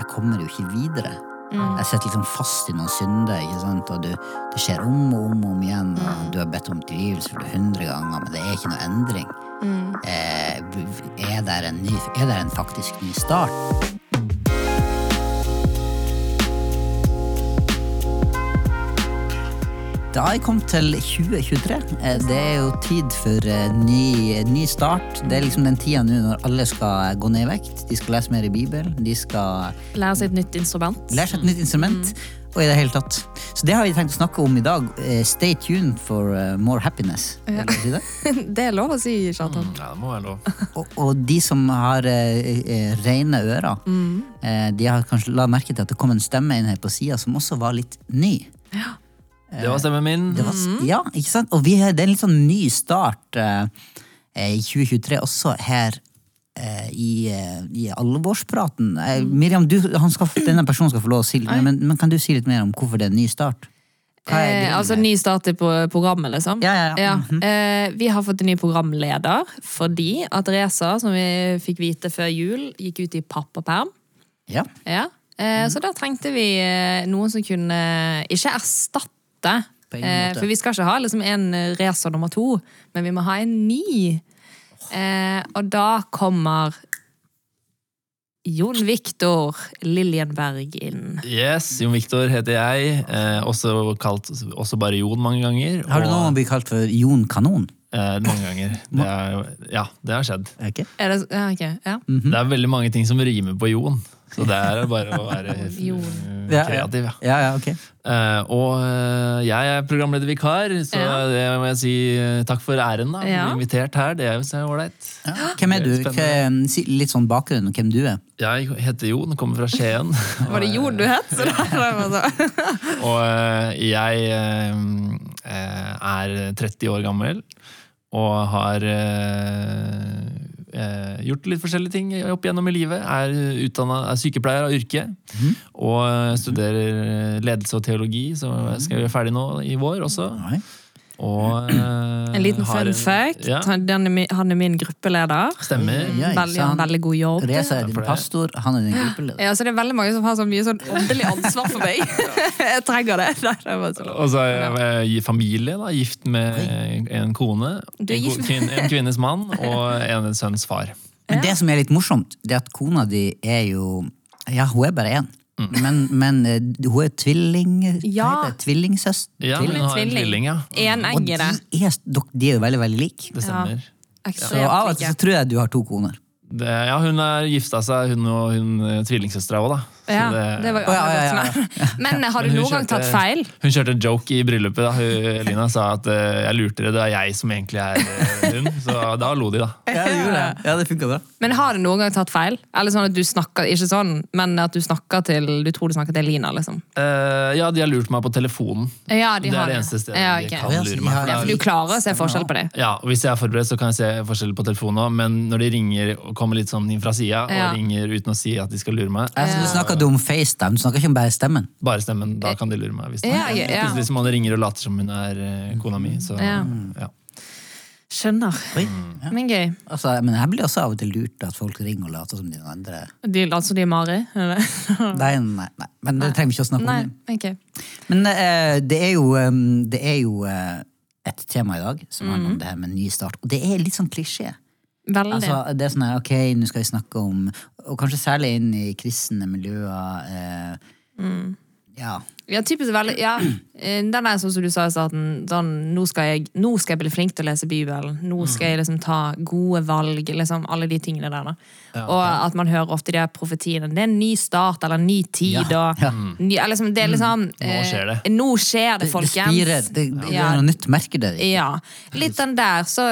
jeg kommer jo ikke videre. Jeg sitter liksom fast i noen synder, ikke sant? og du, det skjer om og om og om igjen. Og du har bedt om tilgivelse for det hundre ganger, men det er ikke noe endring. Eh, er det en, ny, er det en faktisk ny start? Da er jeg kommet til 2023. Eh, Det er jo tid for eh, ny, ny start. Det er liksom den tida nå når alle skal gå ned i vekt. De skal lese mer i Bibelen. De skal Lære seg et nytt instrument. lære seg et nytt instrument. Og i det hele tatt. Så det har vi tenkt å snakke om i dag. Eh, Stay tuned for more happiness. Ja. si det? Det er lov å si, Kjartan. Ja, det må være lov. Og, og de som har eh, rene ører, eh, de har kanskje la merke til at det kom en stemme inn her på sida som også var litt ny. Det var stemmen min. Det var, Ja, ikke sant? Og vi, det er en litt sånn ny start eh, eh, i 2023 også her eh, i, eh, i alvorspraten. Eh, Miriam, du, han skal, denne personen skal få lov å si litt men, men kan du si litt mer om hvorfor det er en ny start? Eh, altså ny start i programmet, liksom. Ja, ja, ja. Mhm. eh, vi har fått en ny programleder fordi at Reza, som vi fikk vite før jul, gikk ut i pappaperm. ja. Ja. Eh, Mhm. Så da trengte vi eh, noen som kunne ikke erstatte. På ingen Eh, for vi skal ikke ha liksom en racer nummer to, men vi må ha en ny. Eh, og da kommer Jon Viktor Liljenberg inn. Yes, Jon Viktor heter jeg. Eh, også kalt også bare Jon mange ganger. Har du noen gang blitt kalt for Jon Kanon? Eh, mange ganger. Det er, ja, det har skjedd. Er det ikke? Er det, ja, ok, ja. Mhm. Det er veldig mange ting som rimer på Jon. Så det er bare å være eh, kreativ, ja. Ja, ja, ok. uh, og uh, jeg er programledervikar, så Ja. det må jeg si takk for æren. da. Ja. Invitert her, det er jo så ålreit. Ja. Hvem er du? Er si litt sånn bakgrunn om hvem du er. Jeg heter Jon, kommer fra Skien. Var det Jon du het? Og uh, jeg er 30 år gammel og har eh, gjort litt forskjellige ting opp igjennom i livet. Er, utdannet, er sykepleier av yrke og eh, studerer ledelse og teologi, så jeg skal gjøre ferdig nå i vår også. Nei. Og uh, En liten fun en- fact. Ja, Han, er min, han er min gruppeleder. stemmer. Ja, veldig, han, veldig god jobb. Reza er din pastor, han er din gruppeleder. Ja, så det er veldig mange som har så mye sånn åndelig ansvar for meg. jeg trenger det. Nei, det var så Og så er jeg familie, da, gift med en kone. En kvinnes mann og en sønns far. Men det som er litt morsomt, det er at kona di er jo Ja, hun er bare én. Men, men eh, hun er tvilling... hva Ja. heter? Tvillingsøster? Ja, hun har en tvilling, ja. Og de er, de er jo veldig, veldig like. Det stemmer. Så av og til så tror jeg du har to koner. Det, ja, hun er gifta seg, hun og hun eh, tvillingsøstera òg, da. Ja, det var jo ja, ja, andre. Men har du noen gang tatt feil? Hun kjørte en joke i bryllupet. da Hun, Elina sa at uh, jeg lurte dere, det er jeg som egentlig er eh, hun. Så da lo de, da. Ja, det gjorde det. Ja, det funka bra. Men har du noen gang tatt feil? Eller sånn at du snakker, ikke sånn, men at du snakker til Du tror du snakker til Lina, liksom? Uh, ja, de har lurt meg på telefonen. Ja, de det har er det eneste stedet Ja, de kan lure meg. har- Ja, for du klarer å se forskjell på det. Ja, og Hvis jeg er forberedt, så kan jeg se forskjell på telefonen òg, men når de ringer og kommer litt sånn inn fra sida, Ja. og ringer uten å si at de skal lure meg, Du om FaceTime, du snakker ikke om bare stemmen. bare stemmen, da kan de lure meg. Hvis, Ja, ja, ja. hvis man ringer og later som hun er eh, kona mi, så Ja. ja. Skjønner. Oi. Men gøy. Altså, men jeg blir også av og til lurt at folk ringer og later som de andre De, altså de er Mari? Nei, nei, nei. Men det trenger vi ikke å snakke Nei, om. Okay. Men uh, det er jo, um, det er jo uh, et tema i dag som handler om Mhm. det her med ny start. Og det er litt sånn klisjé. Veldig. Altså, det er sånn her, ok, nå skal vi snakke om Og kanskje særlig inn i kristne miljøer. Eh, Mm. Ja. Ja, typisk veldig, ja. Eh, Den er sånn som du sa i starten. Sånn, nå, skal jeg, nå skal jeg bli flink til å lese Bibelen. Nå skal jeg liksom ta gode valg. Liksom, alle de tingene der. Da. og at man hører ofte de her profetiene. Det er en ny start eller en ny tid. Og. Ny, liksom, det er liksom Nå skjer det. eh, Nå skjer det, Det, det folkens. spirer. Det, det Ja. er noe nytt, merker der. Ja. Litt den der. Så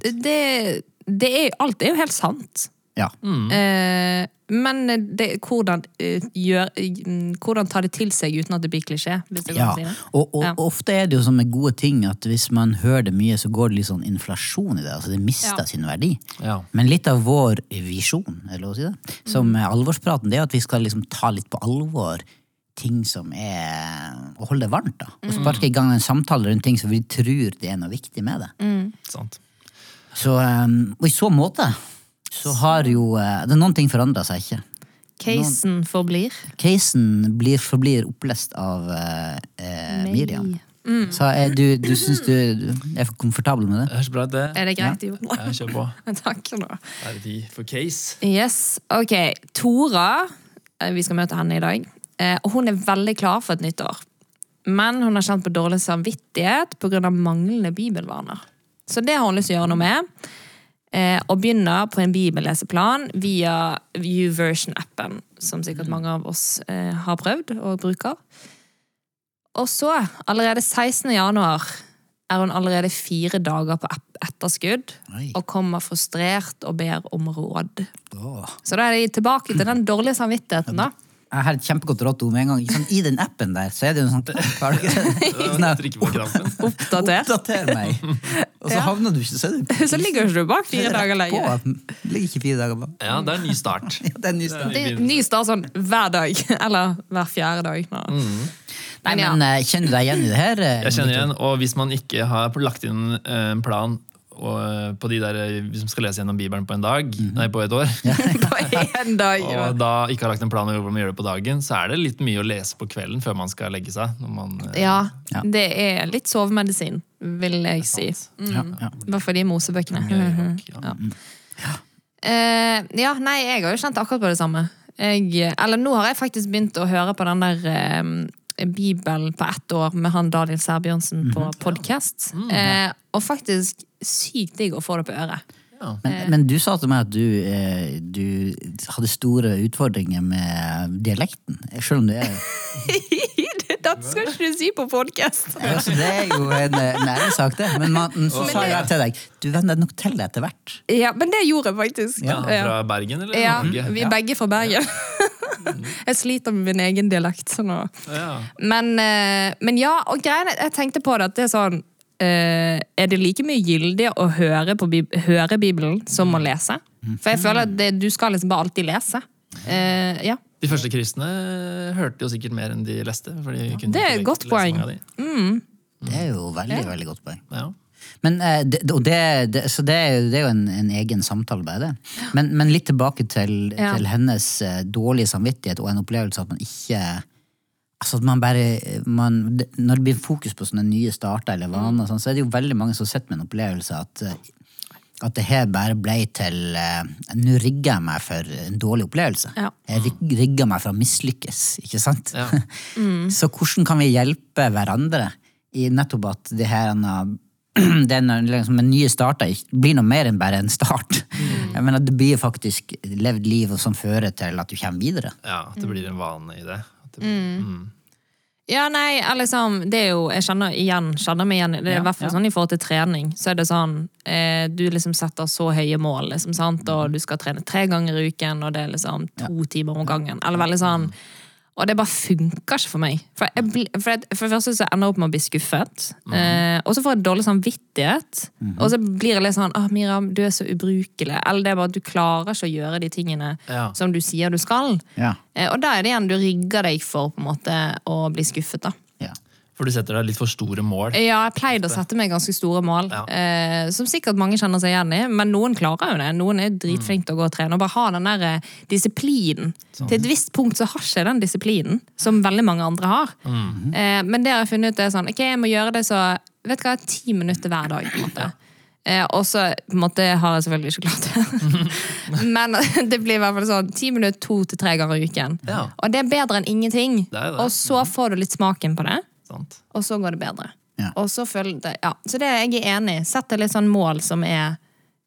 det, det er, alt er jo helt sant. Ja. Eh, men det, hvordan, eh, gjør, eh, hvordan ta det til seg uten at det blir klisjé? Hvis det Ja, si det. og, og Ja. ofte er det jo som med gode ting at hvis man hører det mye, så går det litt sånn inflasjon i det. altså Det mister Ja. sin verdi. Ja. Men litt av vår visjon, er det lov å si det, som Mm. er alvorspraten, det er at vi skal liksom ta litt på alvor ting som er Å holde det varmt, da. Og Mm. sparke i gang en samtale rundt ting som vi tror det er noe viktig med det. Mm. Sant. Så, um, og i så måte så har jo uh, det er Noen ting forandrer seg ikke. Casen forblir. Casen blir, forblir opplest av eh, Miriam. Miriam. Så er du, du syns du er komfortabel med det? Det høres bra ut, det. Er det greit, Jo? Ja, kjør på. Takk nå. du. Er det tid for case. Yes, ok. Tora, eh, vi skal møte henne i dag, eh, og hun er veldig klar for et nytt år. Men hun har kjent på dårlig samvittighet pga. manglende bibelvaner. Så det har hun lyst til å gjøre noe med. Eh, og begynner på en bibelleseplan via YouVersion-appen, som sikkert mange av oss eh, har prøvd og bruker. Og så, allerede 16. januar, er hun allerede fire dager på app- etterskudd Nei. og kommer frustrert og ber om råd. Åh. Så da er de tilbake til den dårlige samvittigheten, da. Jeg har et kjempegodt råd til henne med en gang. Sånn, I den appen der så er det jo en sånn? Sånn. Oppdatert. Oppdater meg. Og så havner du ikke, så du Så ligger ikke du bak fire dager lenger. på. Ligger ikke fire dager bak. Ja, det er en ny start. Ja, det er en ny start. Det er ny start sånn hver dag. Eller hver fjerde dag. Nå. Nei, Men ja. eh, Kjenner du deg igjen i det her? eh, Jeg kjenner igjen, og hvis man ikke har lagt inn eh, en plan og, eh, på de der eh, som skal lese gjennom Bibelen på en dag, nei, på et år, På dag. og da ikke har lagt en plan over hvordan man gjør det på dagen, så er det litt mye å lese på kvelden før man skal legge seg. Når man, eh, Ja, Ja. det er litt sovemedisin, vil jeg si. Ja, ja. I hvert fall de mosebøkene. ja. uh, ja, nei, jeg har jo kjent akkurat på det samme. Jeg, eller nå har jeg faktisk begynt å høre på den der eh, Bibelen på ett år med han Daniel Sæbjørnsen på podkast. Eh, og faktisk sykt digg å få det på øret. Ja. Men, men du sa til meg at du, eh, du hadde store utfordringer med dialekten. Selv om du er Det skal ikke du si på podkast! altså, Det er jo en, en ærlig sak, det. Men man, så sa jeg til deg du venner nok til det etter hvert. Ja, men det gjorde jeg faktisk. Ja, fra Bergen, eller? Ja, Norge? vi er begge fra Bergen. Jeg sliter med min egen dialekt. Sånn og. Ja. Men, eh, men ja, og greiene, jeg tenkte på det at det er sånn eh, Er det like mye gyldig å høre, på Bib høre Bibelen som å lese? For jeg føler at det, du skal liksom bare alltid lese. Uh, ja. De første kristne hørte jo sikkert mer enn de leste. For de kunne Det er et godt poeng. De. Mm. Det er jo veldig, veldig godt poeng. Ja. Men, eh, det, og det, det, så det, er jo- det er jo en, en egen samtale, bare det. Men, men litt tilbake til, Ja. til hennes eh, dårlige samvittighet og en opplevelse at man ikke Altså at man bare, man, Når det blir fokus på sånne nye starter eller vaner, sånn, så er det jo veldig mange som sitter med en opplevelse at eh, at det her bare ble til uh, Nå rigger jeg meg for en dårlig opplevelse. Ja. Jeg rigger meg for å mislykkes, ikke sant? Ja. Så hvordan kan vi hjelpe hverandre i nettopp at det her den liksom, nye starter blir noe mer enn bare en start? Jeg mener, det blir faktisk levd liv som fører til at du kommer videre. ja, at det blir en vane i det. At blir, mm. Ja, nei, liksom, det er jo, jeg kjenner igjen, kjenner meg igjen, det. Er i hvert fall sånn i forhold til trening, så er det sånn, eh, du liksom setter så høye mål, liksom, sant? og du skal trene tre ganger i uken, og det er liksom to timer om gangen, eller veldig sånn, og det bare funker ikke for meg. For, jeg for, jeg, for det første så ender jeg opp med å bli skuffet, eh, og så får jeg dårlig samvittighet, og så blir jeg litt sånn, ah, Miriam, du er så ubrukelig, eller det er bare at du klarer ikke å gjøre de tingene Ja. som du sier du skal. Ja. Eh, Og da er det igjen du rigger deg for på en måte å bli skuffet. da. For du setter deg litt for store mål. Ja, jeg pleide å sette meg ganske store mål, Ja. eh, som sikkert mange kjenner seg igjen i. Men noen klarer jo det. Noen er dritflinke til å gå og trene og bare ha den der eh, disiplinen. Til et visst punkt så har ikke den disiplinen, som veldig mange andre har. Eh, men det har jeg funnet ut er sånn, ok, jeg må gjøre det så vet du hva, ti minutter hver dag. på en måte. Eh, og så på en måte har jeg selvfølgelig ikke klart det. Men det blir i hvert fall sånn ti minutter to til tre ganger i uken. Ja. Og det er bedre enn ingenting. Det det. Og så får du litt smaken på det Sant? og så går det bedre. Ja. Og så det, ja. Så det er jeg enig i. Sett deg litt sånn mål som er,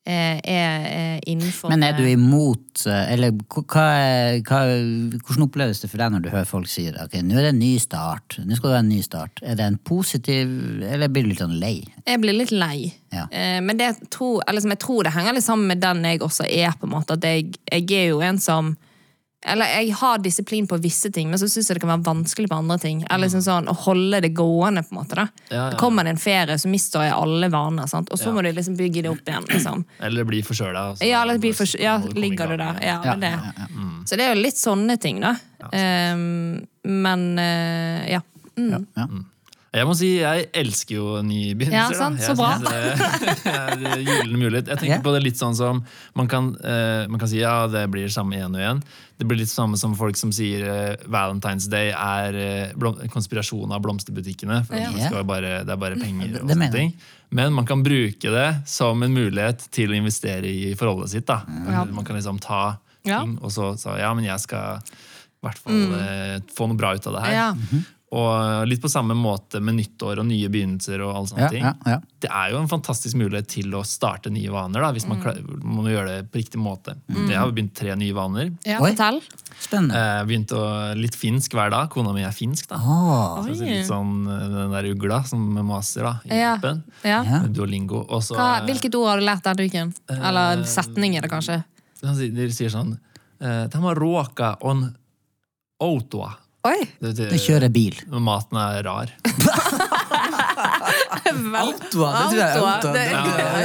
er, er, er innenfor Men er du imot eh, Eller hva, er- hva, hvordan oppleves det for deg når du hører folk si ok, nå er det en ny start? Nå skal du ha en ny start. Er det en positiv, eller blir du litt sånn lei? Jeg blir litt lei. Ja. Eh, men det tror, eller jeg tror det henger litt sammen med den jeg også er. på en måte, at jeg, jeg er jo en som eller jeg har disiplin på visse ting, men så syns jeg det kan være vanskelig på andre ting. Eller liksom sånn, Å holde det gående, på en måte. da. Ja, ja, ja. Kommer det en ferie, så mister jeg alle vaner. sant? Og så Ja. må du liksom bygge det opp igjen. liksom. Eller bli forkjøla. og så Ja, eller bli for, ja, ligger du der. Ja, Ja, det. ja, ja. Så det er jo litt sånne ting, da. Um, men uh, ja. Mm. Ja. Jeg må si, jeg elsker jo nye begynnelser. Ja, sant, så bra. Det det er gyllen mulighet. Jeg tenker Ja. på det litt sånn som man kan, eh, man kan si ja, det blir det samme igjen og igjen. Det blir litt samme som folk som sier uh, Valentine's Day er uh, konspirasjon av blomsterbutikkene. For Ja. skal bare, det er bare penger og sånne ting. Men man kan bruke det som en mulighet til å investere i forholdet sitt. da. Ja. Man kan liksom ta Ja. ting, og så sa ja, men jeg skal i hvert fall eh, få noe bra ut av det her. Ja. Og litt på samme måte med nyttår og nye begynnelser. og alle sånne Ja, ting. ja, ja. Det er jo en fantastisk mulighet til å starte nye vaner, da, hvis man klar, må gjøre det på riktig måte. Jeg har begynt tre nye vaner. Ja, Oi. fortell. Spennende. Eh, begynt å, litt finsk hver dag. Kona mi er finsk. da. Oh. Så det er litt sånn eh, den der ugla som maser da, i Ja. appen. Ja. Duolingo. Og så, Hva, eh, hvilket ord har du lært denne uken? Eller setning er det kanskje? De sier sånn eh, De har råka on autoa. Oi! Det det, det kjører bil. Og maten er rar. Autoa, det tror jeg er Autoa, det- Ja,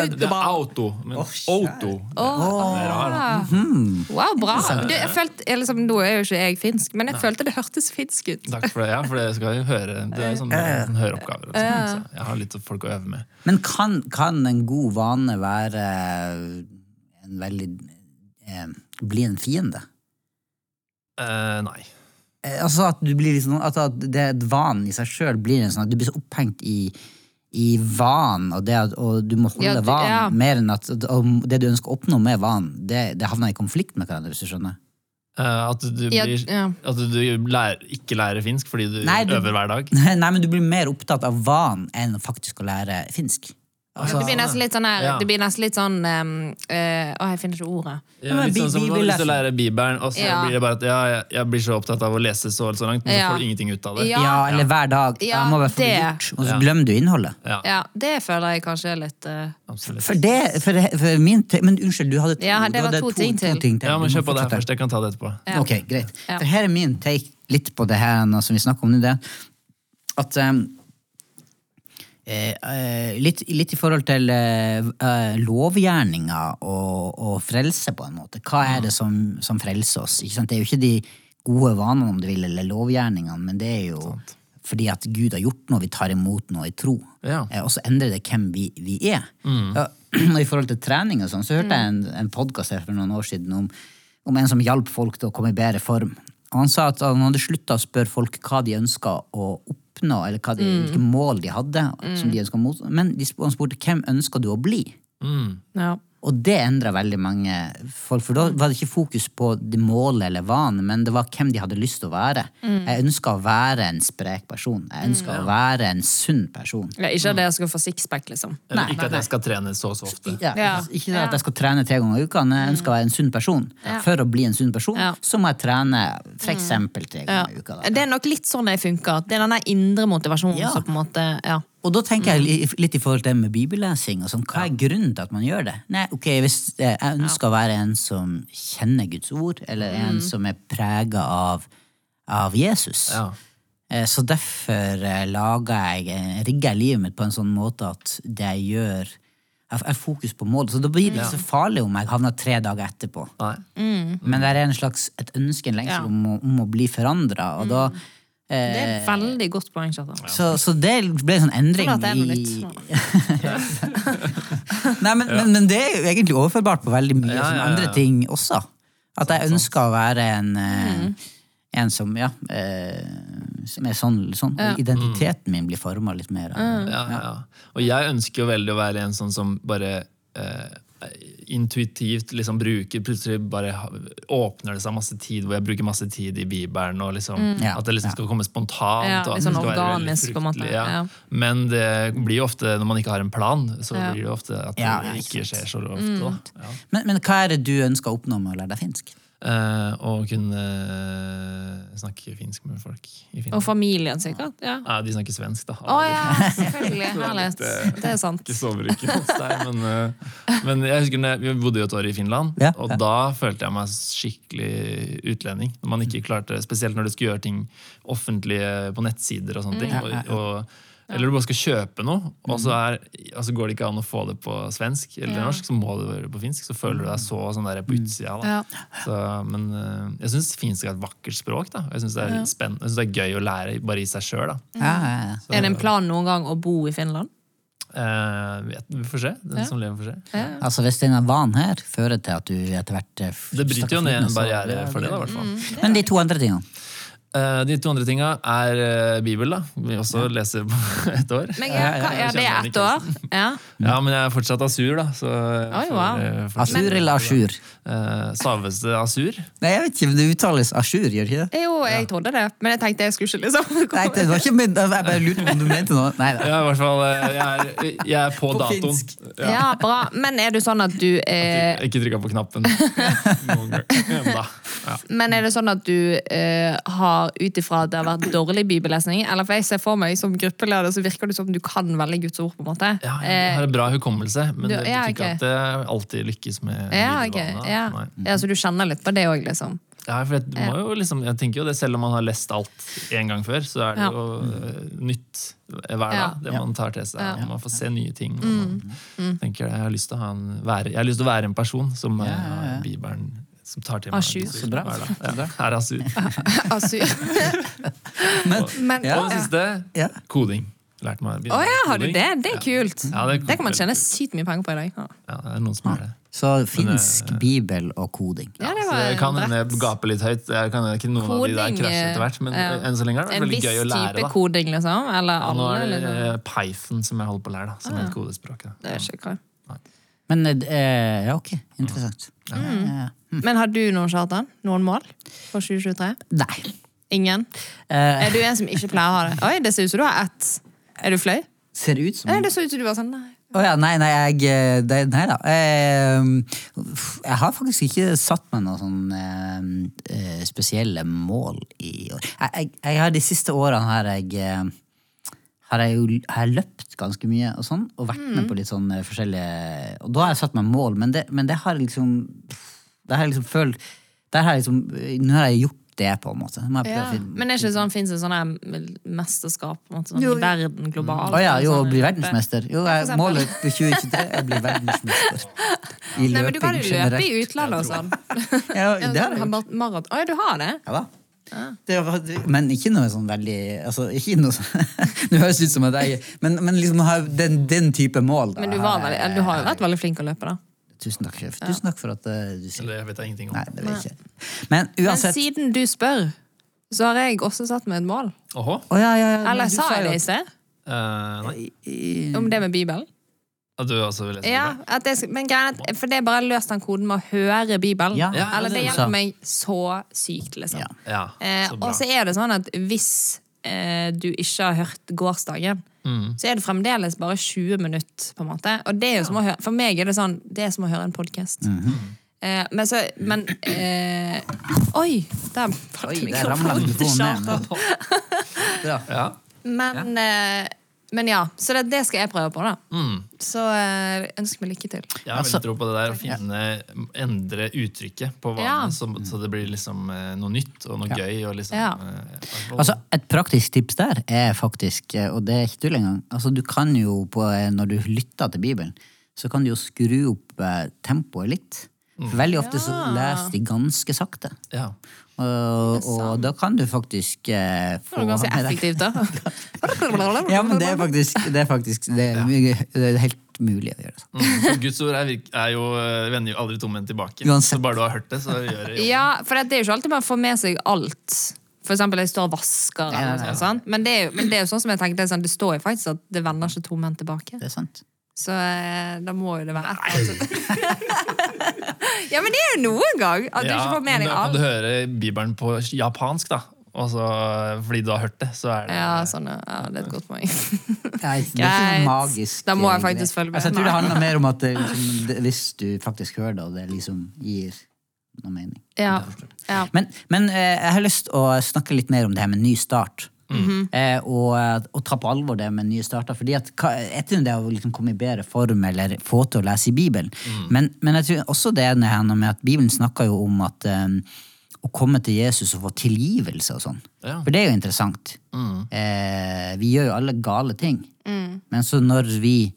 det, det er auto, men oh, auto. oh, er rar, Mm. Wow, bra! Du, jeg følte, jeg liksom, nå er jo ikke jeg finsk, men jeg følte det hørtes finsk ut. Takk for det, ja, for det skal jo høre. Det er sånn, sånn høreoppgaver. Og sånn, så jeg har litt folk å øve med. Men kan, kan en god vane være en veldig eh, Bli en fiende? Eh, nei. Eh, altså at du blir liksom, at, at det er et van i seg sjøl blir en sånn at du blir så opphengt i i vanen, og, det at- og du må holde Ja, du- vanen ja. mer enn at og det du ønsker å oppnå med vanen, det, det havner i konflikt med hverandre, hvis du skjønner? Eh, at du, Ja, blir, ja. at du lærer, ikke lærer finsk fordi du, Nei, du- øver hver dag. Nei, men du blir mer opptatt av vanen enn faktisk å lære finsk. Det blir nesten litt sånn her, Ja. det blir nesten litt sånn um, uh, Å, jeg finner ikke ordet. Ja, litt sånn som når du bibellesen. lære Bibelen, og så Ja. blir det bare at ja, jeg, jeg blir så opptatt av å lese så og så langt, men så får du ingenting ut av det. Ja. Eller hver dag. Ja, jeg må bare få det det. gjort. Og så glemmer du innholdet. Ja, Ja, det føler jeg kanskje er litt uh... absolutt. For det, for, det- for min te Men unnskyld, du hadde to, Ja, det du var hadde to ting til. Ja, men Kjør på det her først. Jeg kan ta det etterpå. Ja. Ok, greit. Ja. For her er min take litt på det her som vi snakker om nå. det At um, eh, eh, litt, litt i forhold til eh, lovgjerninga lovgjerninger og, og frelse, på en måte. Hva er det som, som frelser oss? Det er jo ikke de gode vanene, om du vil, eller lovgjerningene, men det er jo fordi at Gud har gjort noe, vi tar imot noe i tro. Ja. Eh, og så endrer det hvem vi, vi er. Ja, og I forhold til trening og sånn, så hørte jeg en, en podkast for noen år siden om, om en som hjalp folk til å komme i bedre form. Og han sa at han hadde slutta å spørre folk hva de ønska å oppnå, eller hva de, hvilke mål de hadde. som de ønsket å mot, Men de, han spurte hvem ønsker du å bli. Mm. Ja. Og det endra veldig mange folk, for da var det ikke fokus på det målet eller vanen, men det var hvem de hadde lyst til å være. Jeg ønska å være en sprek person. Jeg ønska å være en sunn person. Ja, ikke at jeg skal få sixpack, liksom. Nei, ikke at jeg skal trene så så ofte. Ja, Ja. Ikke at jeg skal trene tre ganger i uka, men jeg ønsker å være en sunn person. For å bli en sunn person, så må jeg trene for eksempel tre ganger i uka. Da. Det er nok litt sånn det funker. Det er den indre motivasjonen Ja. som på en måte ja. Og da tenker jeg litt i forhold til det med bibellesing. og sånn, Hva er grunnen til at man gjør det? Nei, ok, Hvis eh, jeg ønsker å være en som kjenner Guds ord, eller en som er prega av, av Jesus, Ja. eh, så derfor eh, lager jeg, rigger jeg livet mitt på en sånn måte at det jeg gjør jeg har fokus på målet. Så da blir det ikke så farlig om jeg havner tre dager etterpå. Mm. Men det er en slags, et ønske, en lengsel Ja. om, om å bli forandra. Og da Det er eh, et veldig godt poeng, Kjartan. så, så det ble en sånn endring Sånn det er i. Nei, men, men, men det er jo egentlig overførbart på veldig mye Ja, ja, ja. andre ting også. At jeg ønsker å være en mm. En som, ja eh, Som er sånn, sånn. Identiteten min blir forma litt mer. Mm. Ja, ja, ja. Og jeg ønsker jo veldig å være en sånn som bare eh, intuitivt liksom bruker Plutselig bare åpner det seg masse tid hvor jeg bruker masse tid i Bibelen. Og liksom, Ja, At det liksom skal komme spontant. Ja, og at litt det sånn skal organisk, være fruktelig, Ja. Men det blir jo ofte, når man ikke har en plan, så blir det ofte at det ikke skjer så ofte. Ja. Men, men hva er det du ønsker å oppnå med å lære deg finsk? Eh, og kunne eh, snakke finsk med folk i Og familien, sikkert. Ja. Ja, de snakker svensk, da. Å ja, selvfølgelig. Herlighet. Det er sant. Ikke soverike hos deg, men, uh, men jeg husker jeg, vi bodde jo et år i Finland, Ja, og ja. da følte jeg meg skikkelig utlending. Når man ikke klarte, Spesielt når du skulle gjøre ting offentlige på nettsider og sånne ting. Ja, ja, ja. Og, og Eller du bare skal kjøpe noe, og så, er, altså går det ikke an å få det på svensk eller Ja. norsk, så må det være på finsk. Så føler du deg så sånn der på utsida. Da. Ja. Så, men eh, jeg syns finsk er et vakkert språk. Da. Jeg syns det, er jeg synes det er gøy å lære bare i seg sjøl. Ja, ja, ja. Er det en plan noen gang å bo i Finland? Uh, vet- vi får se. Den Ja. som lever, får se. Altså Hvis denne vanen her fører til at du etter hvert eh, Det bryter jo ned en barriere for det, da, i hvert fall. Men de to andre tingene? Eh, de to andre tinga er eh, Bibel, da. Vi også leser på et år. Men ja, hva, ja, det er ett år? Ja. Ja, men jeg er fortsatt asur, da. Så Oi, wow. Asur eller asjur? Eh, Staves det asur? Nei, jeg vet ikke, men det uttales Asur, gjør det ikke det? Jo, jeg trodde det, men jeg tenkte jeg skulle ikke liksom Nei, det var ikke min, jeg bare lurte på om du mente noe. Nei, da. Ja, i hvert fall. eh, Jeg er, jeg er på, På datoen. Ja. Ja, bra. Men er det sånn at du er Ikke trykka på knappen. Noen gang. Ja. Men er det sånn at du eh, har ut ifra at det har vært dårlig bibellesning? Eller for jeg ser for meg som gruppeleder, så virker det som du kan veldig Guds ord. på en måte. Ja, jeg har Eh, en bra hukommelse, men du- det betyr ikke okay. at jeg alltid lykkes med ja, ok. Okay. Ja. Ja, Så du kjenner litt på det òg, liksom? Ja, for jeg, må jo liksom, jeg tenker jo det, Selv om man har lest alt en gang før, så er det Ja. jo eh, nytt hver dag. Det man tar til seg. Ja. Man får se nye ting. Mm. man tenker Jeg har lyst til å, ha en, være, jeg har lyst til å være en person som eh, har Bibelen som tar til meg. Asjur. Så bra. Ja, her er asur. Asur. Men, Men, Ja. Og det siste ja. koding. Lærte meg å begynne Å ja, har du det? Det er kult. Ja, det er Det kan man tjene sykt mye penger på i dag. Ja, Ja, det er noen som har det. Så finsk, bibel og koding. Ja, det det kan hende jeg gaper litt høyt. Jeg kan ikke noen av de der Koding, krasje etter hvert, men ja. enn så lenge er det veldig gøy å lære. En viss type koding, liksom? Eller Ja, nå er det Liksom. eh, Python som jeg holder på å lære, da, som er et kodespråk. da. Det er ikke. Men eh, ja, ok. Interessant. Ja, ja. Men har du noen charter? Noen mål for 2023? Nei. Ingen? Uh. Er du en som ikke pleier å ha det? Oi, det ser ut som du har ett. Er du flau? ser ut som Nei, det så ut som du var sånn nei. Oh ja, nei, nei, jeg eh, det, Nei da. Eh, jeg har faktisk ikke satt meg noen sånn eh, eh, spesielle mål i år. Jeg, jeg, jeg har De siste årene har jeg har jeg jo har løpt ganske mye og sånn, og vært med på litt sånn forskjellige Og da har jeg satt meg mål, men det, men det har liksom Det har jeg liksom følt Der har jeg liksom Nå har jeg gjort det, på en måte. Ja. Men er ikke sånn, fins det sånne mesterskap på en måte, sånn, Jo. i verden globalt? Å ja, jo, Sånn, bli verdensmester. Jo, jeg, målet på 2023 er å bli verdensmester. I Nei, men du kan jo løpe i utlandet og sånn. Ja, det har jeg gjort. Å ja, du har det? Ja da. Det var, men ikke noe sånn veldig altså, ikke noe sånn, Det høres ut som at jeg Men, men liksom den, den type mål. Da, Men du, var veldig, du har jo vært veldig flink å løpe, da. Tusen takk, sjef. Tusen takk for at eh, du sier Eller jeg vet jeg ingenting om. Nei, det vet jeg ikke. Men Men siden du spør, så har jeg også satt meg et mål. Åhå? Å, ja, ja, ja, men Eller du sa jeg jo det i sted? Eh, nei. Om det med Bibelen? At du også vil lese Ja, at det, men greien er at- For det er bare løst den koden med å høre Bibelen. Ja, Ja, Eller det det hjelper meg så sykt, liksom. Ja. Ja, Eh, så bra. og så er det sånn at hvis eh, du ikke har hørt gårsdagen, Mm. så er det fremdeles bare 20 minutter. på en måte Og det er jo som å høre, For meg er det sånn Det er som å høre en podkast. Mhm. eh, men så Men eh, Oi! Der falt mikrofonen til Charter. ned. Ja. Ja. Men, eh, men ja, så det, det skal jeg prøve på, da. Mm. Så eh, ønsker meg lykke til. Jeg har Altså- veldig tro på det der å finne, endre uttrykket på vanene, Ja. så, så det blir liksom eh, noe nytt og noe Ja. gøy. Og liksom, Ja. eh, Altså, Et praktisk tips der er faktisk, og det er ikke tull engang altså, Du kan jo, på, når du lytter til Bibelen, så kan du jo skru opp tempoet litt. For veldig ofte så Ja. leser de ganske sakte. ja. Og, og da kan du faktisk eh, Det få var ganske effektivt, da. Ja, men det er faktisk Det er, faktisk, det er, mye- det er helt mulig å gjøre det. Mm, Guds ord er, er jo, eh, vender jo aldri tomhendt tilbake. Uansett. Så bare du har hørt det, så gjør det jobben. Ja, for det er jo ikke alltid man får med seg alt. For eksempel jeg står og vasker. Eller noe sånt. Men, det er jo, men det er jo sånn som jeg tenkte, det sånn, det står jo faktisk at det vender ikke tomhendt tilbake. Det er sant. Så eh, da må jo det være et eller annet. ja, men det er jo noen gang at du Ja, ikke får men med deg da kan du hører høre Bibelen på japansk, da. Og så, fordi du har hørt det, så er det Ja, sånn, ja. ja, det er et godt poeng. Er Greit. Da må jeg eh, faktisk følge med. Altså, jeg tror det handler mer om at det, liksom, det, hvis du faktisk hører det, og det liksom gir noe mening. Ja. ja. Men, men eh, jeg har lyst å snakke litt mer om det her med ny start. Mhm. eh, og, og ta på alvor det med nye starter. fordi at Etter det å liksom komme i bedre form eller få til å lese i Bibelen. Men, men jeg tror også det er noe med at Bibelen snakker jo om at, um, å komme til Jesus og få tilgivelse og sånn. Ja. For det er jo interessant. Eh, vi gjør jo alle gale ting. Men så når vi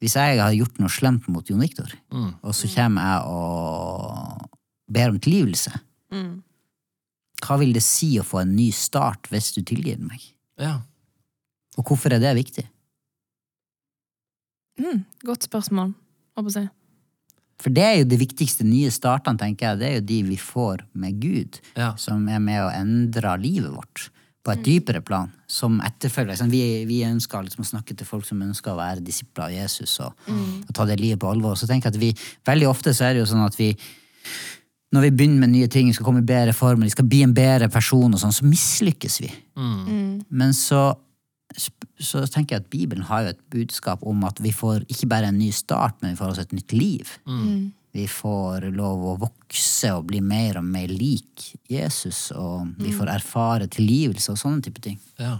Hvis jeg har gjort noe slemt mot Jon Viktor, og så kommer jeg og ber om tilgivelse, hva vil det si å få en ny start hvis du tilgir meg? Ja. Og hvorfor er det viktig? Mm, godt spørsmål. Å si. For det er jo de viktigste nye startene, tenker jeg. Det er jo de vi får med Gud, Ja. som er med å endre livet vårt på et dypere plan. Som etterfølger. Liksom, vi, vi ønsker liksom å snakke til folk som ønsker å være disipler av Jesus og, og ta det livet på alvor. Så tenker jeg at vi, Veldig ofte så er det jo sånn at vi når vi begynner med nye ting, vi skal komme i bedre form, vi skal bli en bedre person, og sånn, så mislykkes vi. Men så, så tenker jeg at Bibelen har jo et budskap om at vi får ikke bare en ny start, men vi får også et nytt liv. Vi får lov å vokse og bli mer og mer lik Jesus, og vi får erfare tilgivelse og sånne type ting. Ja.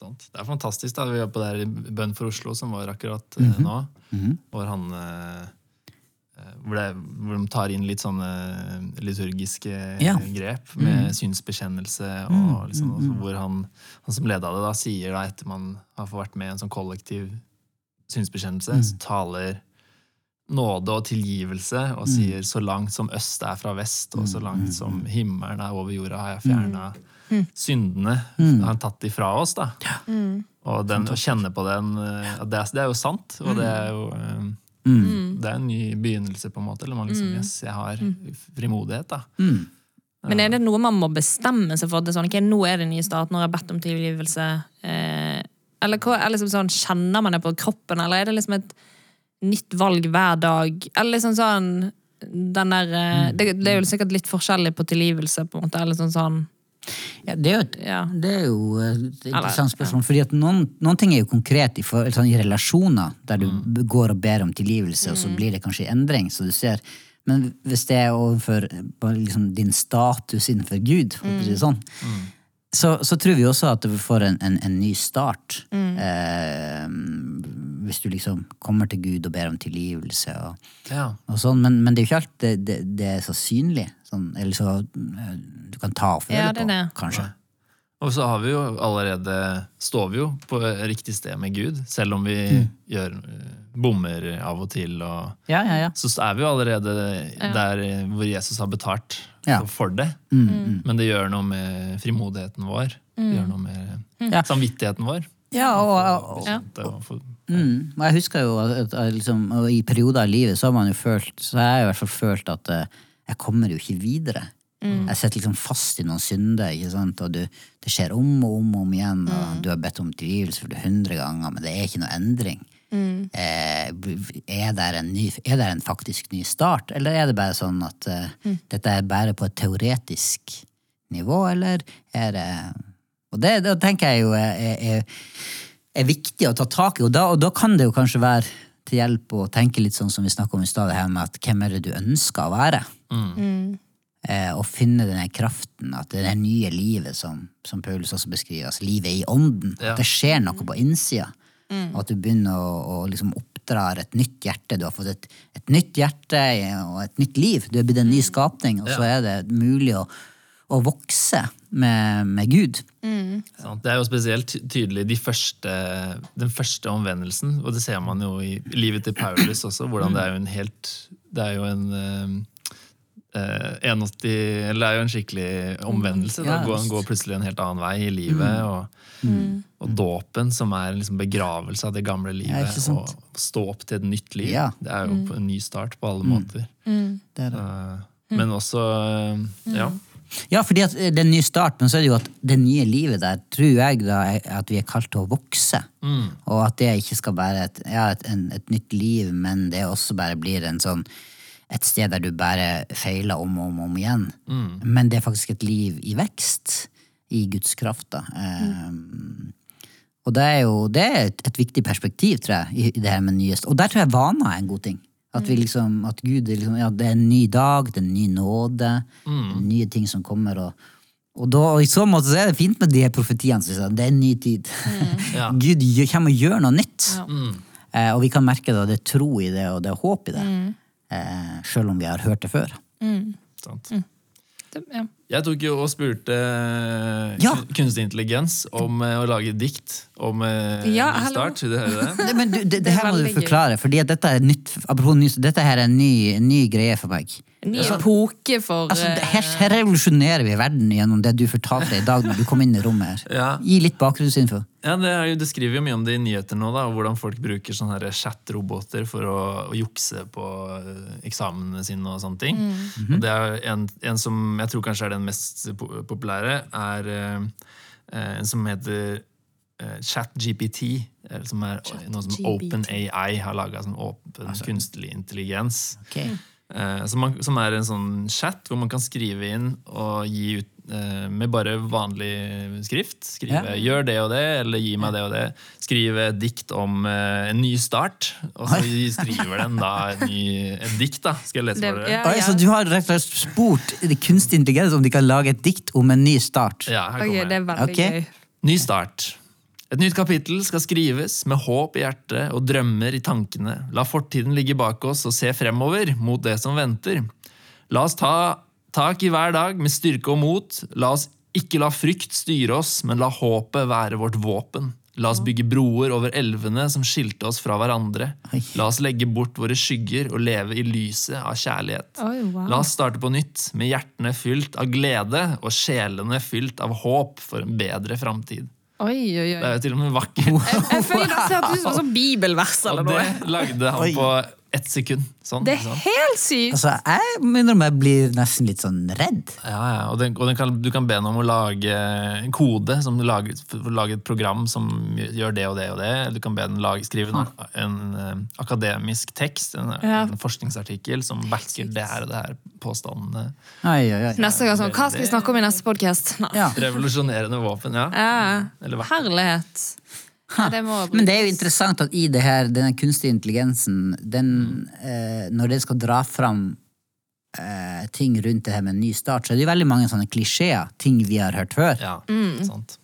Sant. Det er fantastisk. da. Vi er på der i Bønn for Oslo, som var akkurat eh, nå. Hvor han eh, hvor, det, hvor de tar inn litt sånne liturgiske Ja. grep med synsbekjennelse. og liksom, altså, Hvor han, han som leda det, da, sier da etter man har fått vært med i en sånn kollektiv synsbekjennelse, så taler nåde og tilgivelse og sier 'så langt som øst er fra vest', og 'så langt som himmelen er over jorda, har jeg fjerna syndene'. Har han tatt de fra oss, da. Og den, å kjenne på den eh, det, er- det er jo sant, og det er jo eh, Det er en ny begynnelse, på en måte. Eller man liksom, yes, jeg har frimodighet, da. Men er det noe man må bestemme seg for? at det er sånn, ok, Nå er det en ny start, nå har jeg bedt om tilgivelse. Eh, eller hva, er liksom sånn, Kjenner man det på kroppen, eller er det liksom et nytt valg hver dag? Eller liksom sånn den der, eh, det, det er jo sikkert litt forskjellig på tilgivelse, på en måte. eller sånn sånn Ja, det er et, Ja. det er jo et interessant spørsmål. fordi at noen, noen ting er jo konkret i, for, sånn, i relasjoner, der du mm. går og ber om tilgivelse, og så blir det kanskje endring. så du ser. Men hvis det er overfor liksom, din status innenfor Gud, mm. sånn, så, så tror vi også at du får en, en, en ny start. Eh, hvis du liksom kommer til Gud og ber om tilgivelse. og Ja. og sånn, men, men det er jo ikke alt det, det, det er så synlig. Sånn, eller så eh, du kan ta av Ja, det på, det. kanskje. Og så har vi jo allerede står vi jo på riktig sted med Gud, selv om vi gjør eh, bommer av og til. Og, Ja, ja, ja. så er vi jo allerede der hvor Jesus har betalt Ja. for det. Men det gjør noe med frimodigheten vår. Det gjør noe med Ja. samvittigheten vår. Ja, og, og, og, Ja. Mm, og jeg husker jo at, at liksom, og i perioder av livet så har man jo følt Så har jeg i hvert fall følt at eh, jeg kommer jo ikke videre. Jeg sitter liksom fast i noen synder, og du, det skjer om og om og om igjen. Og du har bedt om tilgivelse for det hundre ganger, men det er ikke noe endring. Eh, er, det en ny, er det en faktisk ny start, eller er det bare sånn at eh, dette er bare på et teoretisk nivå, eller er det Og det, det tenker jeg jo er, er, er viktig å ta tak i, og da, og da kan det jo kanskje være til hjelp å tenke litt sånn som vi snakket om i stad, her med at hvem er det du ønsker å være? Eh, og finne den kraften, at det er det nye livet som, som Paulus også beskriver, altså livet i ånden. Ja. At det skjer noe på innsida. Og at du begynner å, å liksom oppdrar et nytt hjerte. Du har fått et, et nytt hjerte og et nytt liv. Du er blitt en ny skapning, og så er det mulig å, å vokse med, med Gud. Mm. Det er jo spesielt tydelig de første, den første omvendelsen, og det ser man jo i livet til Paulus også, hvordan det er jo en helt Det er jo en eh, eh, 81 Eller det er jo en skikkelig omvendelse. Da går han går plutselig en helt annen vei i livet. Og, og dåpen, som er en liksom begravelse av det gamle livet, ikke og stå opp til et nytt liv. Ja. Det er jo en ny start på alle måter. Det er det. Eh, Men også eh, Ja. Ja, fordi at det er en ny start, men så er det jo at det nye livet der, tror jeg da, er at vi er kalt til å vokse. Og at det ikke skal være et, ja, et, en, et nytt liv, men det også bare blir en sånn et sted der du bare feiler om og om, om igjen. Men det er faktisk et liv i vekst, i Guds kraft. da. Eh, og det er jo det er et, et viktig perspektiv, tror jeg, i, i det her med nyest. Og der tror jeg vaner er en god ting. At, vi liksom, at Gud er liksom, ja, det er en ny dag, det er en ny nåde, nye ting som kommer. Og, og, da, og i så måte så er det fint med de her profetiene. Så det er en ny tid. Ja. Gud kommer og gjør noe nytt. Ja. Eh, og vi kan merke det, det er tro i det, og det er håp i det. Eh, selv om vi har hørt det før. Sant. Det, ja. Jeg tok jo og spurte eh, Ja. kunstig intelligens om eh, å lage dikt om eh, Ja, start. Vil det? Men du, det, det er her må du forklare, for dette er nytt, apropos dette her er en ny, ny greie for meg. En ny epoke for Altså, eh, her, her revolusjonerer vi verden gjennom det du fortalte i dag når du kom inn i rommet her. Ja. Gi litt bakgrunnsinfo. Ja, det, er jo, det skriver jo mye om det i nyheter nå, da, hvordan folk bruker sånne chat-roboter for å, å jukse på eh, eksamene sine og sånne ting. Og det er en, en som jeg tror kanskje er den mest populære, er eh, eh, en som heter eh, ChatGPT, som er noe som OpenAI har laga, sånn åpen kunstig intelligens. Ok. Eh, som, man, som er en sånn chat hvor man kan skrive inn og gi ut eh, med bare vanlig skrift. Skrive Ja. 'gjør det og det', eller 'gi meg det og det'. Skrive et dikt om eh, en ny start. Og så skriver den da et, ny, et dikt, da. Skal jeg lese Det- for dere? ja. Oi, så du har rett og slett spurt det kunstig intelligens om de kan lage et dikt om en ny start? Ja, her kommer okay, det er veldig okay. gøy. Ny start. Et nytt kapittel skal skrives med håp i hjertet og drømmer i tankene. La fortiden ligge bak oss og se fremover mot det som venter. La oss ta tak i hver dag med styrke og mot. La oss ikke la frykt styre oss, men la håpet være vårt våpen. La oss bygge broer over elvene som skilte oss fra hverandre. La oss legge bort våre skygger og leve i lyset av kjærlighet. La oss starte på nytt, med hjertene fylt av glede og sjelene fylt av håp for en bedre framtid. Oi, oi, oi. Det er jo til og med vakkert. Jeg, jeg føler det ser ut som bibelvers eller noe. Og det lagde han på ett sekund. Sånn, Det er sånn. helt sykt! Altså, jeg minner om jeg blir nesten litt sånn redd. Ja, ja. Og, den, og den kan, du kan be noen om å lage en kode, som lager, lage et program som gjør det og det og det. Du kan be den lage, skrive en, en en, akademisk tekst, en, Ja. en forskningsartikkel som backer det her og det her påstandene. Ai, ai, ai. Neste gang sånn, Hva skal vi snakke om i neste podkast? Ja. Revolusjonerende våpen, ja. Eller hva? Ja, det må Men det er jo interessant at i det her, denne kunstige intelligensen, den, eh, når den skal dra fram eh, ting rundt det her med en ny start, så er det jo veldig mange sånne klisjeer, ting vi har hørt før. Ja, Mm. sant.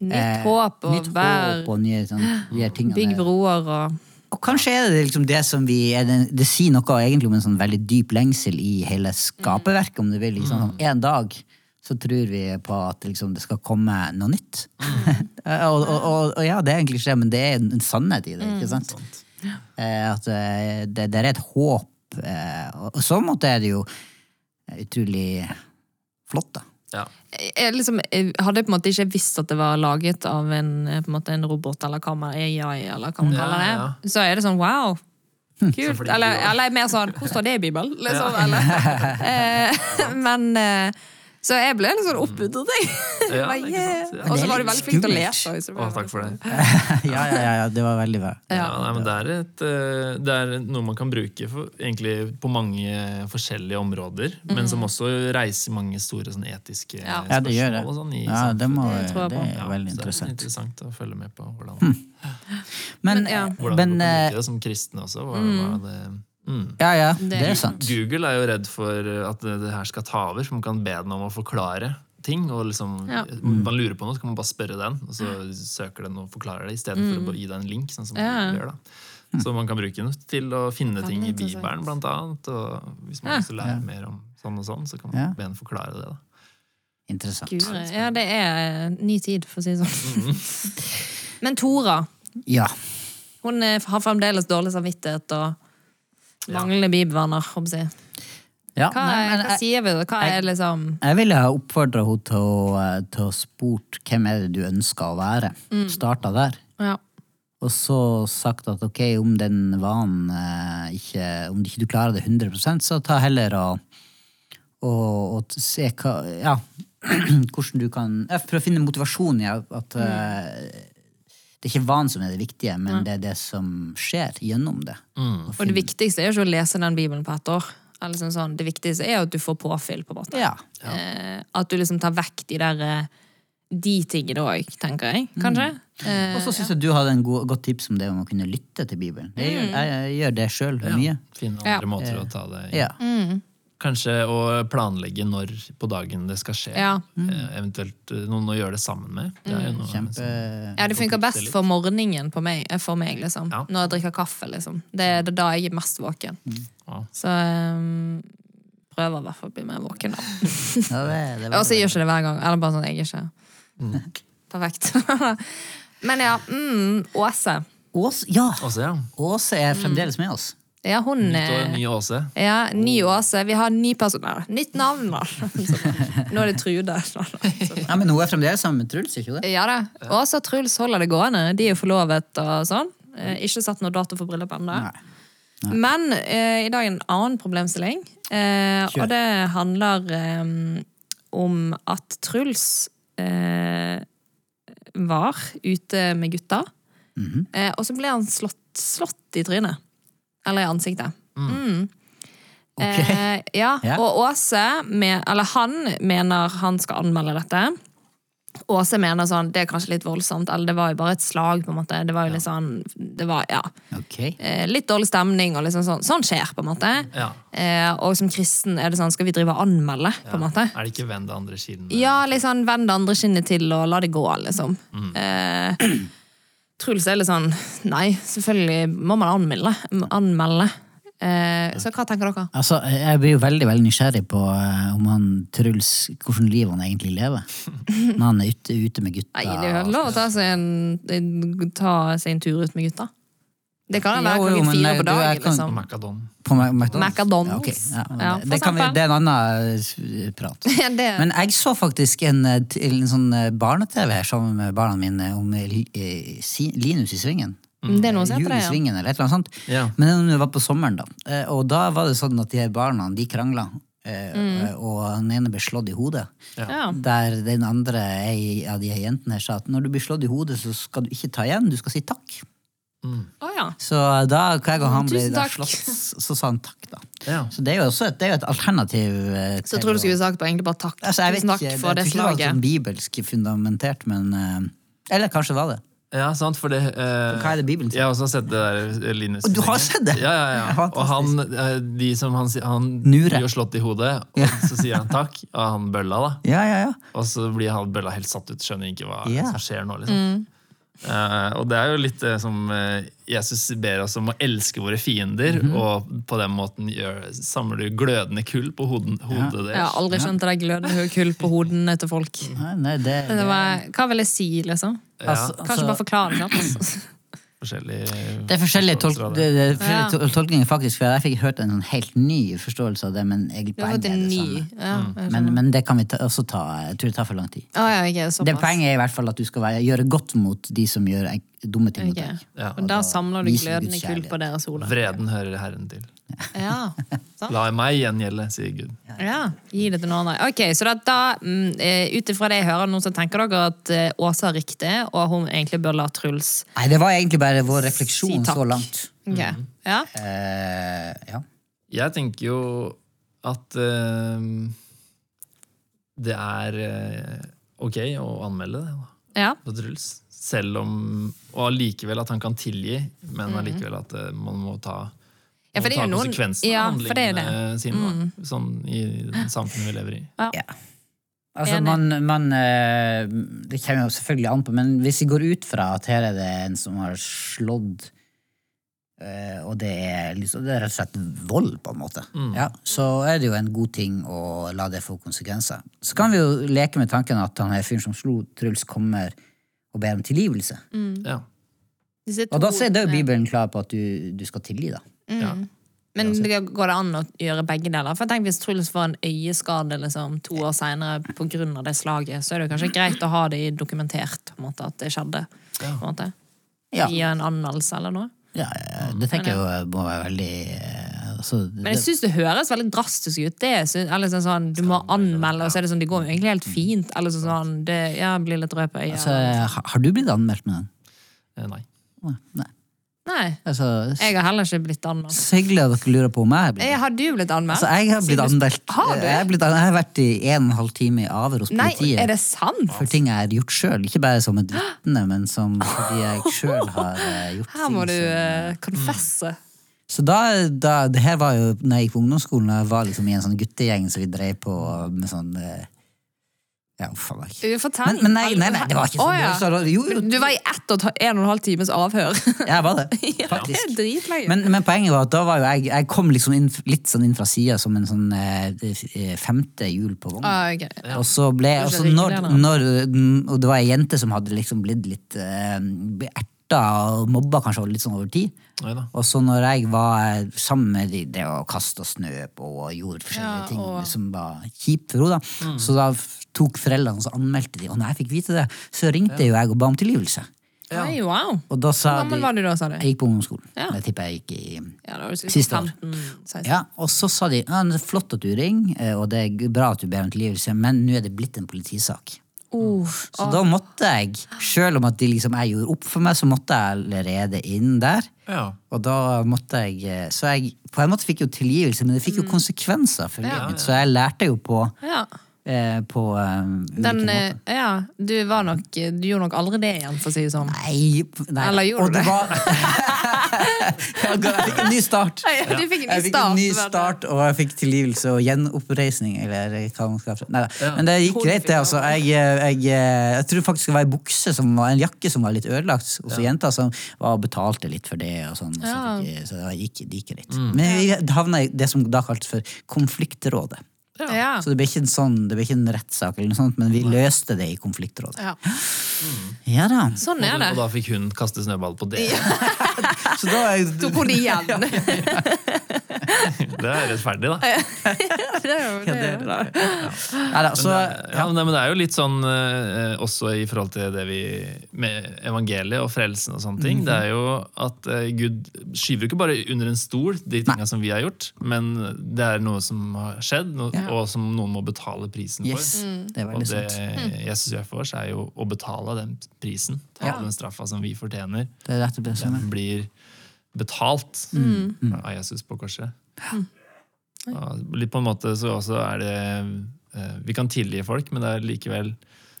Nytt håp og Nytt vær. håp og nye sånn. Bygg broer og Og kanskje er det liksom det som vi er det, det sier noe egentlig om en sånn veldig dyp lengsel i hele skaperverket, om du vil. Liksom. Sånn, en dag så tror vi på at liksom, det skal komme noe nytt. og, og, og, og ja, det er en klisjé, men det er en sannhet i det. ikke sant? Eh, at eh, det, det er et håp. Eh, og og så måte er det jo utrolig flott, da. Ja. jeg, liksom, jeg hadde på en måte ikke visst at det var laget av en, på en, måte, en robot eller hva man AI, eller hva man kaller det. ja. Så er det sånn wow. Kult. flink Eller, er. eller mer sånn Hvor står det i Bibelen? Liksom, eller, eh, men eh, Så jeg ble litt sånn oppmuntret, jeg. Ja, yeah. Og så var du veldig flink til å lese. Å, takk for det. ja, ja, ja, ja, det var veldig bra. Ja, nei, men det er, et, eh, det er noe man kan bruke for, egentlig på mange forskjellige områder, men som også reiser mange store sånn, etiske Ja. Ja, det gjør det. og sånn, i Ja, det, må, Det det er veldig interessant. det er interessant. å følge med på hvordan, mm. Men, hvordan men vi eh, det som kristne også. Hva, hva det, mm. Ja, ja, Det- det er sant. Google er jo redd for at det, her skal ta over, så man kan be den om å forklare ting. og liksom, Ja. Man lurer på noe, så kan man bare spørre den, og så søker den og forklarer det, istedenfor for å gi deg en link. sånn som Mm. Ja. Google gjør da. Så man kan bruke den til å finne ting i. Bibelen, blant annet. Og hvis man Ja. å lære Ja. mer om sånn og sånn, så kan man Ja. be den forklare det. da. Interessant. Guri. Ja, det er eh, ny tid, for å si det sånn. Mm. Men Tora, Ja. hun eh, har fremdeles dårlig samvittighet og manglende bibelvenner, håper jeg. ja Hva, nei, hva jeg, sier vi? Hva er liksom jeg ville ha oppfordra henne til å, eh, til å spurt hvem er det du ønsker å være. Mm. Starta der. Ja. Og så sagt at ok, om den vanen eh, ikke Om ikke du klarer det 100% så ta heller og, og, og se hva Ja, hvordan du kan Prøv å finne motivasjon i at eh, det er ikke vanen som er det viktige, men det er det som skjer gjennom det. Mm. Og det viktigste er jo ikke å lese den bibelen på ett år. Eller sånn, sånn. Det viktigste er jo at du får påfyll. på en måte. Ja. Eh, at du liksom tar vekk de der eh, de tingene òg, tenker jeg. Kanskje. Eh, Og så syns jeg du hadde en god, godt tips om det om å kunne lytte til Bibelen. Jeg, gjør, jeg, jeg gjør det sjøl mye. Finne Ja. andre måter å ta det i. Ja. Kanskje å planlegge når på dagen det skal skje. Ja. Mm. Eventuelt eh, noen å gjøre det sammen med. Det er jo noe Kjempe liksom, ja, det funker best for morgenen på meg, eh, for meg, liksom. Ja. Når jeg drikker kaffe, liksom. Det er da jeg er mest våken. Ja. Så um, prøver i hvert fall å bli mer våken. da. Ja, det, det Og så gjør ikke det hver gang. Eller bare sånn, jeg er ikke perfekt. Men ja, mm, Åse. Åse, ja! Åse, ja. Åse er fremdeles med oss. Ja, hun Nytt eh, ny Åse. Ja, ny Åse. Vi har ny personell. Nytt navn, da. Nå er det Trude. Ja, Men hun er fremdeles sammen med Truls, ikke det? Ja da. Åse og Truls holder det gående. De er jo forlovet og sånn. Eh, Ikke satt noe dato for bryllup ennå. Men eh, i dag er en annen problemstilling. Eh, og det handler eh, om at Truls eh, var ute med gutta. Mhm. eh, og så ble han slått, slått i trynet. Eller i ansiktet. Mm. Ok. Eh, ja, Yeah. og Åse, me- eller han, mener han skal anmelde dette. Åse mener sånn, det er kanskje litt voldsomt, eller det var jo bare et slag, på en måte. Det var jo litt sånn, det var, ja, Ok. eh, litt dårlig stemning, og liksom sånn, sånn skjer, på en måte. Ja. Eh, og som kristen er det sånn, skal vi drive og anmelde, på en måte? Er det ikke vend det andre kinnet? Ja, liksom vend det andre kinnet til og la det gå, liksom. Mm. Eh, Truls er litt sånn Nei, selvfølgelig må man anmelde. anmelde. Eh, så hva tenker dere? Altså, Jeg blir jo veldig veldig nysgjerrig på eh, om han Truls, hvordan liv han egentlig lever. Når han er ute, ute med gutta. Nei, det er jo lov å ta seg en, ta seg en tur ut med gutta. Det kan være klokken fire eh, på dagen. kan- liksom. Macadon. På McDonald's? McDonald's. Ja, ok. ja, Ja, det, det, kan vi, det er en annen eh, prat. det, Men jeg så faktisk en, eh, en sånn barne-TV her sammen med barna mine om Linus i Svingen. det er noen som heter det, ja. Svingen, eller et eller annet sånt. Ja. Men det var på sommeren, da. Og da var det sånn at de her barna de krangla. eh, Og den ene ble slått i hodet. Mm. Ja. Der den andre av de her jentene her sa at når du blir slått i hodet, så skal du ikke ta igjen, du skal si takk. Å ja. Så da hver gang han blir slått, så sa han takk, da. Ja. Så det er jo også et, det er jo et alternativ. eh, Så jeg tror du skulle sagt bare, egentlig bare takk. Altså, jeg vet Tusen takk ikke, for det det slaget. det var sånn bibelsk fundamentert, men eh, Eller kanskje var det. Ja, sant, for det eh, Hva er det Bibelen sier? Jeg har også sett det der eh, Linus. Og du har sett det? Ja, ja, ja. Og han, de som han, han blir jo slått i hodet, og så sier han takk, og han bølla, da. Ja, ja, ja. Og så blir han bølla helt satt ut, skjønner ikke hva Ja. som skjer nå. liksom. Eh, og det er jo litt det som eh, Jesus ber oss om å elske våre fiender, Mhm. og på den måten gjør, samler du glødende kull på hoden, hodet Jeg har aldri skjønt det der glødende kull på hodene til folk. Nei, nei, det, Det det, var, hva vil jeg si, liksom? Ja, altså, Kanskje bare forklare det. sant? forskjellig det er forskjellige, tolk, det, det. er forskjellige Ja. tolkninger, faktisk. For jeg fikk hørt en helt ny forståelse av det, men egentlig poenget er det samme. Ja, jeg Men, men det kan vi ta, også ta. Jeg tror det tar for lang tid. Oh, ja, okay. Det Poenget er i hvert fall at du skal være, gjøre godt mot de som gjør dumme ting mot deg. Ja. Og da samler du gløden glødende Guds kull på deres hode. Vreden hører Herren til. Ja, sant? La meg gjengjelde, sier Gud. ja, gi det til noen andre. Ok, så da, da mm, eh, ut ifra det jeg hører nå, så tenker dere at eh, Åse har riktig, og hun egentlig bør la Truls Nei, det var egentlig bare vår refleksjon si så langt. Ok, Mm. ja? Uh, ja. Jeg tenker jo at uh, det er uh, ok å anmelde det da, Ja. på Truls. Selv om Og allikevel at han kan tilgi, men allikevel at man må ta, Mhm. Ja, for det er jo noen- konsekvensen ja, av handlingene sine. da. Sånn i det samfunnet vi lever i. Ja. Altså, man, man eh, Det kommer jo selvfølgelig an på, men hvis vi går ut fra at her er det en som har slått eh, og det er, liksom, det er rett og slett vold, på en måte. Ja, så er det jo en god ting å la det få konsekvenser. Så kan vi jo leke med tanken at han her fyren som slo Truls, kommer og ber om tilgivelse. Ja. Disse Og da er det jo Bibelen klar på at du, du skal tilgi, da. Ja. Men det går det an å gjøre begge deler? For tenk Hvis Truls får en øyeskade liksom, to år seinere pga. det slaget, så er det kanskje greit å ha det dokumentert på en måte, at det skjedde. På en måte. Ja, Via en anmeldelse eller noe. ja ja, det tenker jeg jo må være veldig eh, altså, Men jeg syns det høres veldig drastisk ut. Det eller sånn, sånn, Du må anmelde, og så er det sånn, det går jo egentlig helt fint. Eller sånn, sånn det, ja, blir litt rød på øyet. altså, Har du blitt anmeldt med den? Eh, Nei. Nei. Nei, Altså, jeg har heller ikke blitt anmeldt. Så hyggelig at dere lurer på om jeg har blitt har du blitt anmeldt? Altså, jeg har blitt anmeldt. Har du? Jeg har, blitt, jeg har vært i en og en halv time i avhør hos Nei, politiet. er det sant? For ting jeg har gjort sjøl. Ikke bare som et vitne, men som fordi jeg sjøl har gjort ting. Her må ting du som konfesse. Så da, da Det her var jo når jeg gikk på ungdomsskolen, og jeg var liksom i en sånn guttegjeng som vi drev på med sånn eh, Ja, meg. Fortell. Men, men nei, nei, nei, det var ikke sånn. ja. Så- Jo, jo, Du var i ett og en og en halv times avhør. jeg var det, Ja, faktisk. dritlenge. Men, men poenget var at da var jo jeg Jeg kom liksom inn, litt sånn inn fra sida som en sånn eh, eh, femte hjul på vogna. Ah, ok. Og så ble og så når, når, Og det var ei jente som hadde liksom blitt litt eh, erta og mobba kanskje litt sånn over tid. Neida. Og så når jeg var sammen med de, det og kaste snø på og gjorde forskjellige Ja, ting og- som var kjipt for henne, da. så da tok foreldrene og så anmeldte de. Og når jeg fikk vite det, så ringte jo jeg og ba om tilgivelse. Oi, wow. Og da sa Hvor gammel de var du da, sa du? Jeg gikk på ungdomsskolen. Ja. Det tipper jeg gikk i Ja, Siste år. 15-16. ja, Og så sa de ja, det er flott at du ringer, eh, og det er bra at du ber om tilgivelse, men nå er det blitt en politisak. Uh, Så da måtte jeg, selv om at de liksom jeg gjorde opp for meg, så måtte jeg allerede inn der. Ja. Og da måtte jeg eh, Så jeg på en måte fikk jo tilgivelse, men det fikk jo konsekvenser for livet mitt. Så jeg lærte jo på, ja. Eh, på eh, ulike Den, måter. eh, ja, du var nok Du gjorde nok aldri det igjen, for å si det sånn. Nei, nei. Eller gjorde og du det? Var, jeg fikk en ny start. Du fikk en ny Jeg fikk start. en ny start, og jeg fikk tilgivelse og gjenoppreisning. Eller hva man skal Neida. Men det gikk greit, det. altså. Jeg, jeg, jeg, tror faktisk det var en bukse som var, en jakke som var litt ødelagt hos jenta, som var og betalte litt for det. og sånn. Så, Ja. fikk, så det gikk, det gikk greit. Men vi havna i det som da kaltes for konfliktrådet. Ja. Så det ble ikke en sånn, det ble ikke en rettssak, eller noe sånt, men vi løste det i konfliktrådet. ja. Ja da. Sånn er det. og da fikk hun kaste snøball på det. Så da er Tok hun det igjen? Det er rettferdig, da. det er jo det. er jo bra. ja, da, så, Ja, men det, men det er jo litt sånn eh, også i forhold til det vi Med evangeliet og frelsen og sånne ting. Det er jo at eh, Gud skyver ikke bare under en stol de tinga som vi har gjort, men det er noe som har skjedd, Noe, Ja. Og som noen må betale prisen for. Yes, det Og det sant. Jesus gjør for oss, er jo å betale den prisen. Ta den straffa som vi fortjener. Det er rett og slett. Den blir betalt Mm. av Jesus på korset. Og litt på en måte så også er det eh, Vi kan tilgi folk, men det er likevel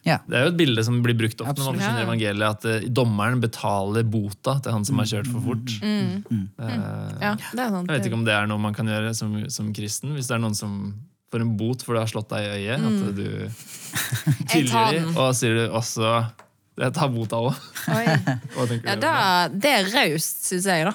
Ja. Det er jo et bilde som blir brukt ofte når man skjønner evangeliet, at eh, dommeren betaler bota til han som har kjørt for fort. Mm. Ja, det er sant. Jeg vet ikke om det er noe man kan gjøre som, som kristen. Hvis det er noen som får en bot for du har slått deg i øyet, at du Mm. Jeg tar tilgir dem, og sier du også Jeg tar bota òg. Ja, du? da, det er raust, syns jeg, da.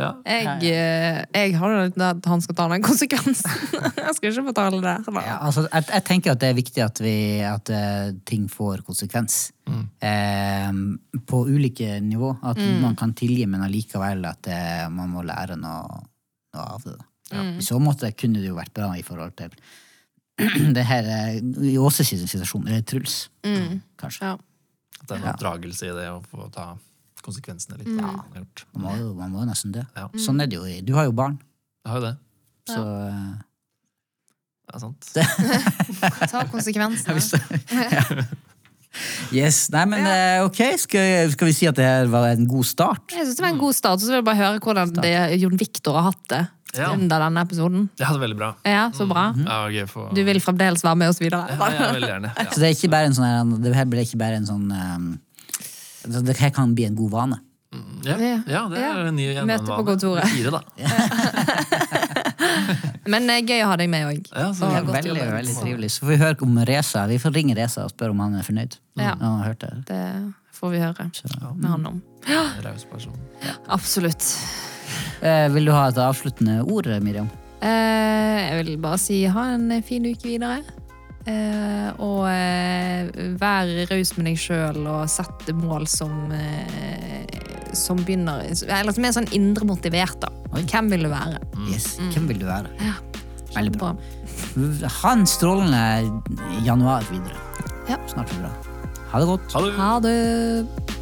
Ja. Jeg, eh, jeg har jo litt at han skal ta den konsekvensen. Jeg skal ikke betale det. Ja, altså, jeg, jeg tenker at det er viktig at, vi, at eh, ting får konsekvens. Eh, på ulike nivå. At man kan tilgi, men allikevel at eh, man må lære noe, noe av det. Da. I så måte kunne det jo vært bra i forhold til det her eh, I Åses situasjon, eller Truls, kanskje. Ja. At det er en oppdragelse i det å få ta konsekvensene litt. Ja, han har gjort. Man må jo man må jo nesten dø. Ja. Sånn er det jo. Du har jo barn, Jeg har jo det. så Det er sant. Ta konsekvensene. Yes. Nei, men ja. ok, skal, skal vi si at det her var en god start? Jeg synes det var en god start, så vil jeg bare høre hvordan det, Jon Viktor har hatt det Ja. under denne episoden. Jeg hadde det veldig bra. Ja, så bra. Ja, gøy for... Du vil fremdeles være med oss videre? Ja, jeg veldig gjerne. Ja. Så det er ikke bare en sånn det her blir ikke bare en sånn um, Det her kan bli en god vane. Ja, ja, det er en ny Møte på gjennomvane. kontoret. Fire, da. Men eh, gøy å ha deg med òg. Ja, så Ja, gøy. Veldig, veldig trivelig. Så får vi høre om Reza. Vi får ringe Reza og spørre om han er fornøyd. Ja. Han har hørt det. Det får vi høre med han om. Ja. Absolutt. Eh, vil du ha et avsluttende ord, Miriam? Eh, jeg vil bare si ha en fin uke videre. Eh, og eh, vær raus med deg sjøl og sett mål som eh, Som begynner Eller som er sånn indre motivert, da. Oi. Hvem vil du være? Yes. Hvem vil du være? Veldig bra. Bra. Ha en strålende januar videre. Ja. Snart er det bra. Ha det godt. Ha det! Ha det!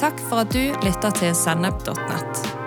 Takk for at du lytter til sennep.nett.